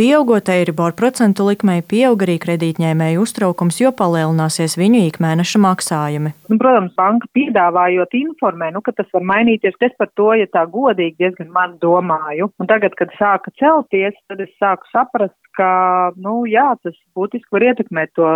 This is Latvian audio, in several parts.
Pieaugot Eiribor procentu likmei, pieaug arī kredītņēmēju uztraukums, jo palielināsies viņu ikmēneša maksājumi. Nu, protams, banka piedāvājot informē, nu, ka tas var mainīties. Es par to, ja tā godīgi diezgan man domāju. Un tagad, kad sāka celties, tad es sāku saprast, ka, nu, jā, tas būtiski var ietekmēt to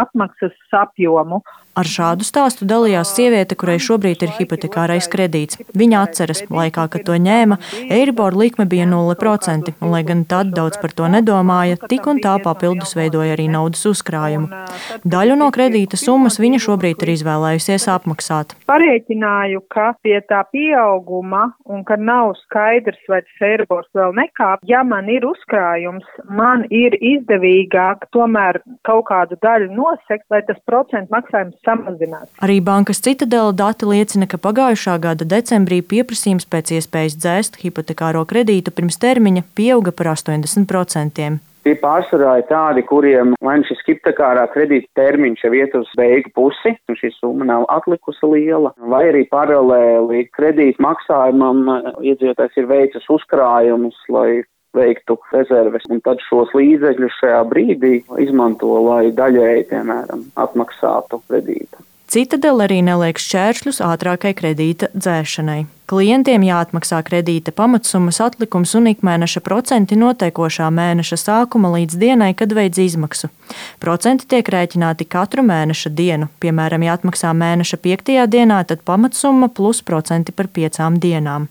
atmaksas apjomu. Ar šādu stāstu dalījās sieviete, kurai šobrīd ir hipotekārais kredīts. Viņa atceras, laikā, kad to ņēma, Eiribor likme bija 0%, un, lai gan tad daudz par to nedomāja, tik un tā papildus veidoja arī naudas uzkrājumu. Daļu no kredīta summas viņa šobrīd ir izvēlējusies apmaksāt. Parēķināju, ka pie tā pieauguma un ka nav skaidrs, vai tas Eiribors vēl nekāp, ja man ir uzkrājums, man ir izdevīgāk tomēr kaut kādu daļu nosekt, lai tas procentu maksājums samazinās. Arī bankas citadela dati liecina, ka pagājušā gada decembrī pieprasījums pēc iespējas dzēst hipotekāro kredītu pirms termiņa pieauga par 80%. Tie pārsvarā ir tādi, kuriem vai nu šis hipotekārā kredīta termiņš jau iet uz beigu pusi, un šī summa nav atlikusi liela, vai arī paralēli kredīta maksājumam iedzīvotājs ir veicis uzkrājumus, lai veiktu rezerves, un tad šos līdzekļus šajā brīdī izmanto, lai daļēji, piemēram, atmaksātu kredītu. Citadela arī neliek šķēršļus ātrākai kredīta dzēšanai. Klientiem jāatmaksā kredīta pamatsummas atlikums un ikmēneša procenti noteikošā mēneša sākuma līdz dienai, kad veids izmaksu. Procenti tiek rēķināti katru mēneša dienu. Piemēram, ja atmaksā mēneša piektajā dienā, tad pamatsumma plus procenti par piecām dienām.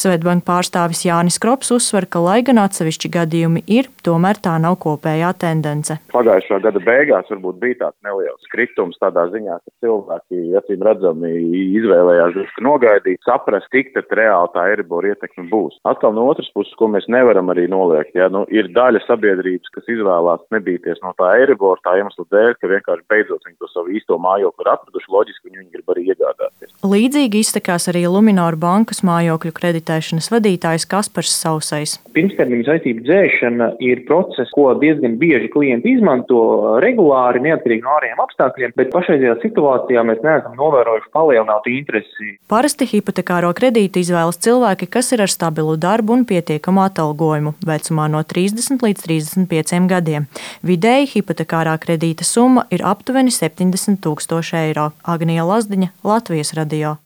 Svetbanka pārstāvis Jānis Krops uzsver, ka, lai gan atsevišķi gadījumi ir, tomēr tā nav kopējā tendence. Pagājušā gada beigās varbūt bija tāds neliels kritums tādā ziņā, ka cilvēki, acīm redzami, izvēlējās drusku nogaidīt, saprast, cik tad reāli tā Eiribor ietekme būs. Atkal no otras puses, ko mēs nevaram arī noliegt, ja nu, ir daļa sabiedrības, kas izvēlās nebīties no tā Eiribor tā iemesla dēļ, ka vienkārši beidzot viņi to savu īsto mājokli ir atraduši, loģiski viņi grib arī iegādāties. Līdzīgi iztekās arī Lumināra bankas mājokļu kredītu kreditēšanas vadītājs Kaspars Sausais. Pirmstermiņa saistību dzēšana ir process, ko diezgan bieži klienti izmanto regulāri, neatkarīgi no ārējiem apstākļiem, bet pašreizajā situācijā mēs neesam novērojuši palielinātu interesi. Parasti hipotekāro kredītu izvēlas cilvēki, kas ir ar stabilu darbu un pietiekamu atalgojumu vecumā no 30 līdz 35 gadiem. Vidēji hipotekārā kredīta summa ir aptuveni 70 tūkstoši eiro. Agnija Lazdiņa, Latvijas radio.